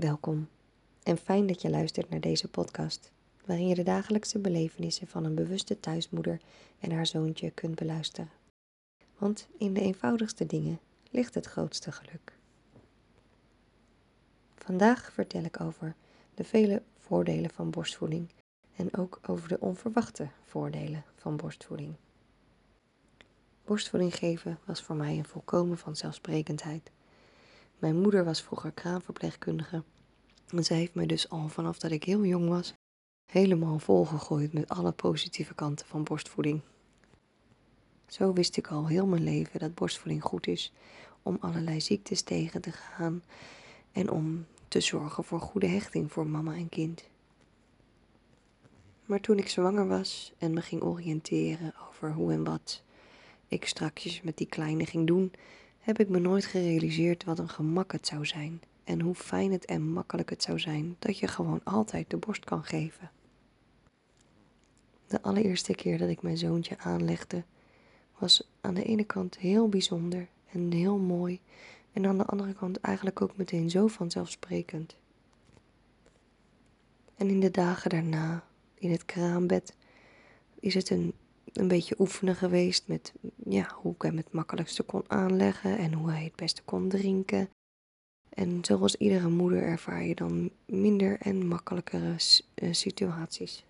Welkom en fijn dat je luistert naar deze podcast, waarin je de dagelijkse belevenissen van een bewuste thuismoeder en haar zoontje kunt beluisteren. Want in de eenvoudigste dingen ligt het grootste geluk. Vandaag vertel ik over de vele voordelen van borstvoeding en ook over de onverwachte voordelen van borstvoeding. Borstvoeding geven was voor mij een volkomen vanzelfsprekendheid. Mijn moeder was vroeger kraamverpleegkundige en zij heeft mij dus al vanaf dat ik heel jong was helemaal volgegooid met alle positieve kanten van borstvoeding. Zo wist ik al heel mijn leven dat borstvoeding goed is om allerlei ziektes tegen te gaan en om te zorgen voor goede hechting voor mama en kind. Maar toen ik zwanger was en me ging oriënteren over hoe en wat ik strakjes met die kleine ging doen, heb ik me nooit gerealiseerd wat een gemak het zou zijn en hoe fijn het en makkelijk het zou zijn dat je gewoon altijd de borst kan geven. De allereerste keer dat ik mijn zoontje aanlegde, was aan de ene kant heel bijzonder en heel mooi, en aan de andere kant eigenlijk ook meteen zo vanzelfsprekend. En in de dagen daarna, in het kraambed, is het een, een beetje oefenen geweest met ja, hoe ik hem het makkelijkste kon aanleggen en hoe hij het beste kon drinken. En zoals iedere moeder ervaar je dan minder en makkelijkere eh, situaties.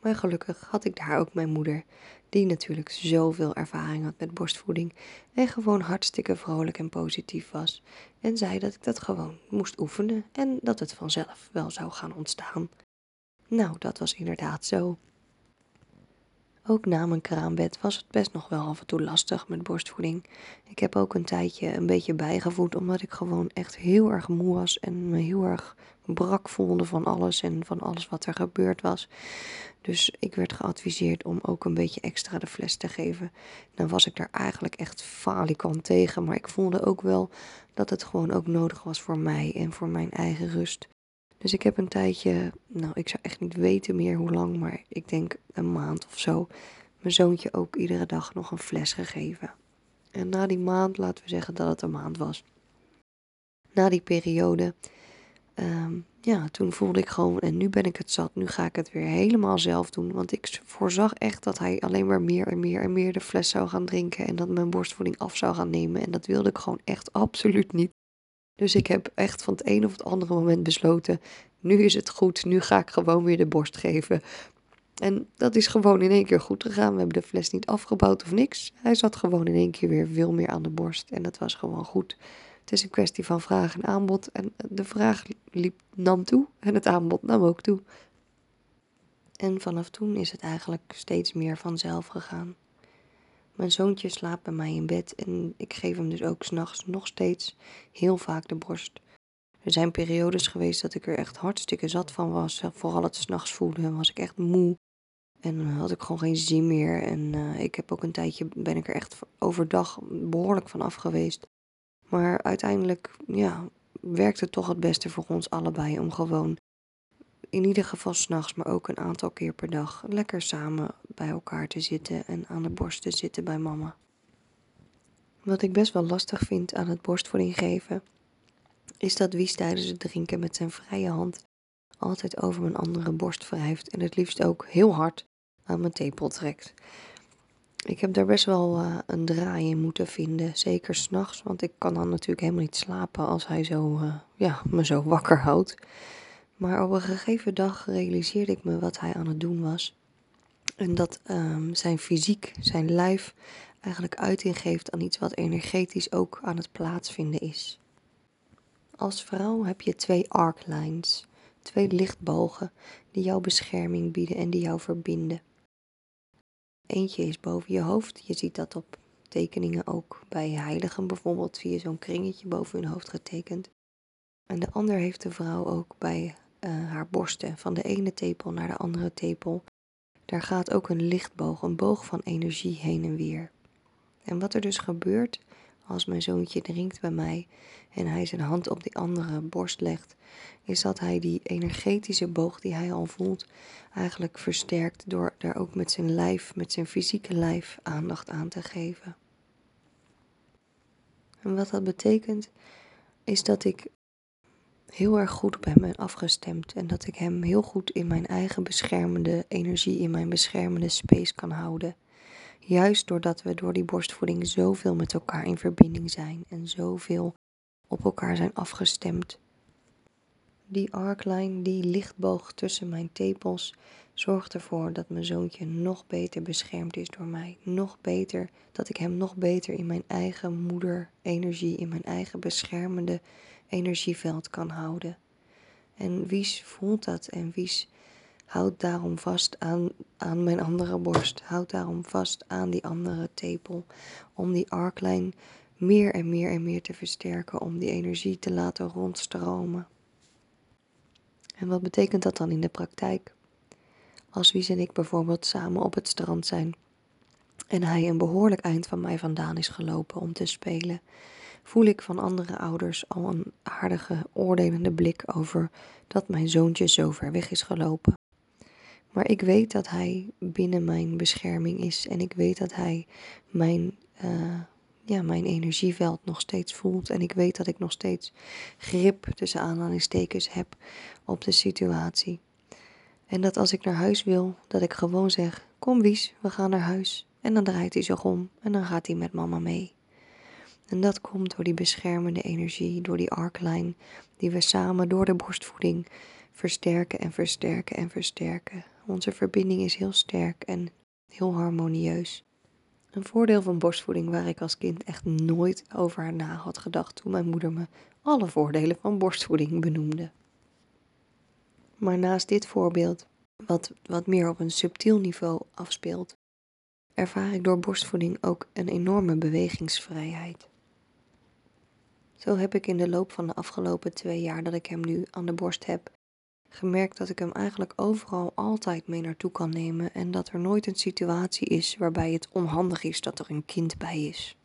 Maar gelukkig had ik daar ook mijn moeder, die natuurlijk zoveel ervaring had met borstvoeding en gewoon hartstikke vrolijk en positief was. En zei dat ik dat gewoon moest oefenen en dat het vanzelf wel zou gaan ontstaan. Nou, dat was inderdaad zo. Ook na mijn kraambed was het best nog wel af en toe lastig met borstvoeding. Ik heb ook een tijdje een beetje bijgevoed, omdat ik gewoon echt heel erg moe was en me heel erg brak voelde van alles en van alles wat er gebeurd was. Dus ik werd geadviseerd om ook een beetje extra de fles te geven. Dan was ik daar eigenlijk echt falikant tegen, maar ik voelde ook wel dat het gewoon ook nodig was voor mij en voor mijn eigen rust. Dus ik heb een tijdje, nou ik zou echt niet weten meer hoe lang, maar ik denk een maand of zo, mijn zoontje ook iedere dag nog een fles gegeven. En na die maand, laten we zeggen dat het een maand was. Na die periode Ehm, ja, toen voelde ik gewoon, en nu ben ik het zat, nu ga ik het weer helemaal zelf doen. Want ik voorzag echt dat hij alleen maar meer en meer en meer de fles zou gaan drinken en dat mijn borstvoeding af zou gaan nemen. En dat wilde ik gewoon echt absoluut niet. Dus ik heb echt van het een of het andere moment besloten, nu is het goed, nu ga ik gewoon weer de borst geven. En dat is gewoon in één keer goed gegaan. We hebben de fles niet afgebouwd of niks. Hij zat gewoon in één keer weer veel meer aan de borst en dat was gewoon goed. Het is een kwestie van vraag en aanbod. En de vraag liep, nam toe en het aanbod nam ook toe. En vanaf toen is het eigenlijk steeds meer vanzelf gegaan. Mijn zoontje slaapt bij mij in bed en ik geef hem dus ook s'nachts nog steeds heel vaak de borst. Er zijn periodes geweest dat ik er echt hartstikke zat van was. Vooral het s'nachts voelen was ik echt moe. En had ik gewoon geen zin meer. En uh, ik heb ook een tijdje, ben ik er echt overdag behoorlijk van af geweest. Maar uiteindelijk, ja, werkt het toch het beste voor ons allebei om gewoon in ieder geval s'nachts, maar ook een aantal keer per dag lekker samen bij elkaar te zitten en aan de borst te zitten bij mama. Wat ik best wel lastig vind aan het borstvoeding geven, is dat Wies tijdens het drinken met zijn vrije hand altijd over mijn andere borst wrijft en het liefst ook heel hard aan mijn tepel trekt. Ik heb daar best wel uh, een draai in moeten vinden. Zeker s'nachts, want ik kan dan natuurlijk helemaal niet slapen als hij zo, uh, ja, me zo wakker houdt. Maar op een gegeven dag realiseerde ik me wat hij aan het doen was. En dat um, zijn fysiek, zijn lijf, eigenlijk uiting geeft aan iets wat energetisch ook aan het plaatsvinden is. Als vrouw heb je twee arc lines, twee lichtbogen die jouw bescherming bieden en die jou verbinden. Eentje is boven je hoofd. Je ziet dat op tekeningen ook bij heiligen bijvoorbeeld. Je zo'n kringetje boven hun hoofd getekend. En de ander heeft de vrouw ook bij uh, haar borsten. Van de ene tepel naar de andere tepel. Daar gaat ook een lichtboog, een boog van energie heen en weer. En wat er dus gebeurt als mijn zoontje drinkt bij mij en hij zijn hand op die andere borst legt, is dat hij die energetische boog die hij al voelt, eigenlijk versterkt door daar ook met zijn lijf, met zijn fysieke lijf, aandacht aan te geven. En wat dat betekent, is dat ik heel erg goed op hem afgestemd. En dat ik hem heel goed in mijn eigen beschermende energie, in mijn beschermende space kan houden. Juist doordat we door die borstvoeding zoveel met elkaar in verbinding zijn en zoveel op elkaar zijn afgestemd. Die arkline, die lichtboog tussen mijn tepels, zorgt ervoor dat mijn zoontje nog beter beschermd is door mij. Nog beter, dat ik hem nog beter in mijn eigen moederenergie, in mijn eigen beschermende energieveld kan houden. En Wies voelt dat en Wies houdt daarom vast aan, aan mijn andere borst. Houdt daarom vast aan die andere tepel. Om die arklijn meer en meer en meer te versterken. Om die energie te laten rondstromen. En wat betekent dat dan in de praktijk? Als Wies en ik bijvoorbeeld samen op het strand zijn en hij een behoorlijk eind van mij vandaan is gelopen om te spelen, voel ik van andere ouders al een aardige, oordelende blik over dat mijn zoontje zo ver weg is gelopen. Maar ik weet dat hij binnen mijn bescherming is en ik weet dat hij mijn, uh, ja, mijn energieveld nog steeds voelt. En ik weet dat ik nog steeds grip tussen aanhalingstekens heb op de situatie. En dat als ik naar huis wil, dat ik gewoon zeg: Kom Wies, we gaan naar huis. En dan draait hij zich om en dan gaat hij met mama mee. En dat komt door die beschermende energie, door die arklijn, die we samen door de borstvoeding versterken en versterken en versterken. Onze verbinding is heel sterk en heel harmonieus. Een voordeel van borstvoeding waar ik als kind echt nooit over na had gedacht toen mijn moeder me alle voordelen van borstvoeding benoemde. Maar naast dit voorbeeld, wat, wat meer op een subtiel niveau afspeelt, ervaar ik door borstvoeding ook een enorme bewegingsvrijheid. Zo heb ik in de loop van de afgelopen twee jaar dat ik hem nu aan de borst heb, gemerkt dat ik hem eigenlijk overal altijd mee naartoe kan nemen en dat er nooit een situatie is waarbij het onhandig is dat er een kind bij is.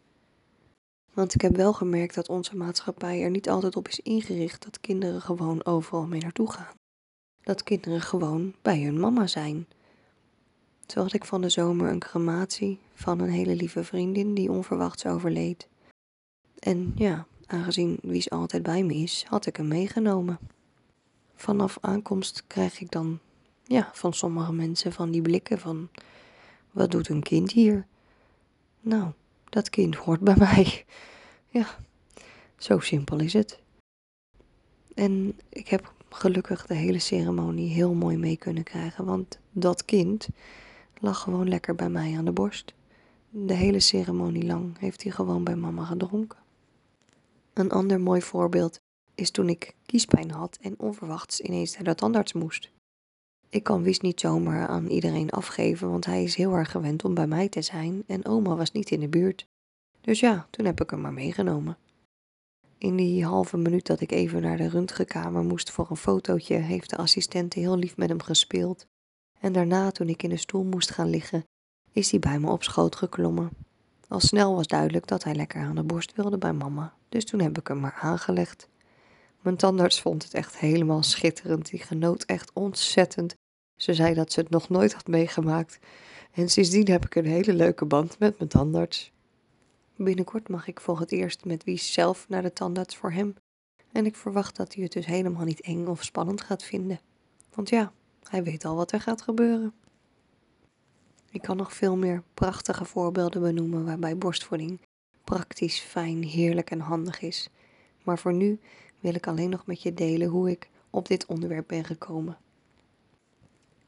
Want ik heb wel gemerkt dat onze maatschappij er niet altijd op is ingericht dat kinderen gewoon overal mee naartoe gaan. Dat kinderen gewoon bij hun mama zijn. Zo had ik van de zomer een crematie van een hele lieve vriendin die onverwachts overleed. En ja, aangezien Wies altijd bij me is, had ik hem meegenomen. Vanaf aankomst krijg ik dan, ja, van sommige mensen van die blikken van, wat doet een kind hier? Nou, dat kind hoort bij mij. Ja, zo simpel is het. En ik heb gelukkig de hele ceremonie heel mooi mee kunnen krijgen, want dat kind lag gewoon lekker bij mij aan de borst. De hele ceremonie lang heeft hij gewoon bij mama gedronken. Een ander mooi voorbeeld is toen ik kiespijn had en onverwachts ineens naar de tandarts moest. Ik kan Wies niet zomaar aan iedereen afgeven, want hij is heel erg gewend om bij mij te zijn en oma was niet in de buurt. Dus ja, toen heb ik hem maar meegenomen. In die halve minuut dat ik even naar de röntgenkamer moest voor een fotootje, heeft de assistente heel lief met hem gespeeld. En daarna, toen ik in de stoel moest gaan liggen, is hij bij me op schoot geklommen. Al snel was duidelijk dat hij lekker aan de borst wilde bij mama, dus toen heb ik hem maar aangelegd. Mijn tandarts vond het echt helemaal schitterend. Die genoot echt ontzettend. Ze zei dat ze het nog nooit had meegemaakt. En sindsdien heb ik een hele leuke band met mijn tandarts. Binnenkort mag ik voor het eerst met wie zelf naar de tandarts voor hem. En ik verwacht dat hij het dus helemaal niet eng of spannend gaat vinden. Want ja, hij weet al wat er gaat gebeuren. Ik kan nog veel meer prachtige voorbeelden benoemen waarbij borstvoeding praktisch, fijn, heerlijk en handig is. Maar voor nu wil ik alleen nog met je delen hoe ik op dit onderwerp ben gekomen.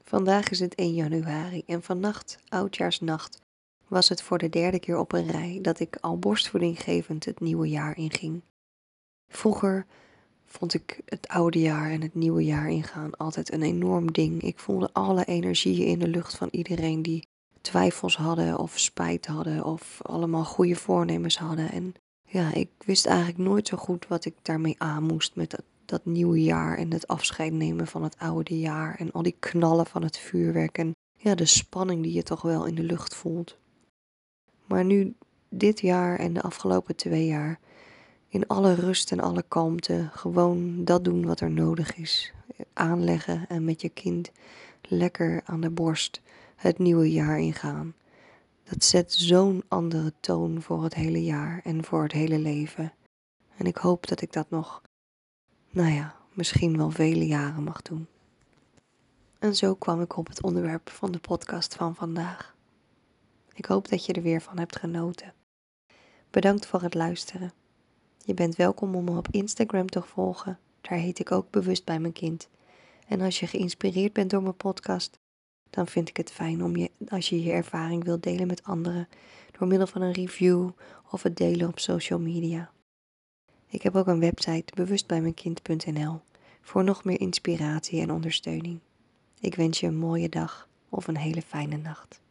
Vandaag is het 1 januari en vannacht, oudjaarsnacht, was het voor de derde keer op een rij dat ik al borstvoedinggevend het nieuwe jaar inging. Vroeger vond ik het oude jaar en het nieuwe jaar ingaan altijd een enorm ding. Ik voelde alle energieën in de lucht van iedereen die twijfels hadden of spijt hadden of allemaal goede voornemens hadden. En ja, ik wist eigenlijk nooit zo goed wat ik daarmee aan moest met dat, dat nieuwe jaar en het afscheid nemen van het oude jaar en al die knallen van het vuurwerk en ja, de spanning die je toch wel in de lucht voelt. Maar nu dit jaar en de afgelopen twee jaar, in alle rust en alle kalmte, gewoon dat doen wat er nodig is. Aanleggen en met je kind lekker aan de borst het nieuwe jaar ingaan. Dat zet zo'n andere toon voor het hele jaar en voor het hele leven. En ik hoop dat ik dat nog, nou ja, misschien wel vele jaren mag doen. En zo kwam ik op het onderwerp van de podcast van vandaag. Ik hoop dat je er weer van hebt genoten. Bedankt voor het luisteren. Je bent welkom om me op Instagram te volgen. Daar heet ik ook bewust bij mijn kind. En als je geïnspireerd bent door mijn podcast, dan vind ik het fijn om je, als je je ervaring wilt delen met anderen door middel van een review of het delen op social media. Ik heb ook een website bewustbijmijnkind.nl voor nog meer inspiratie en ondersteuning. Ik wens je een mooie dag of een hele fijne nacht.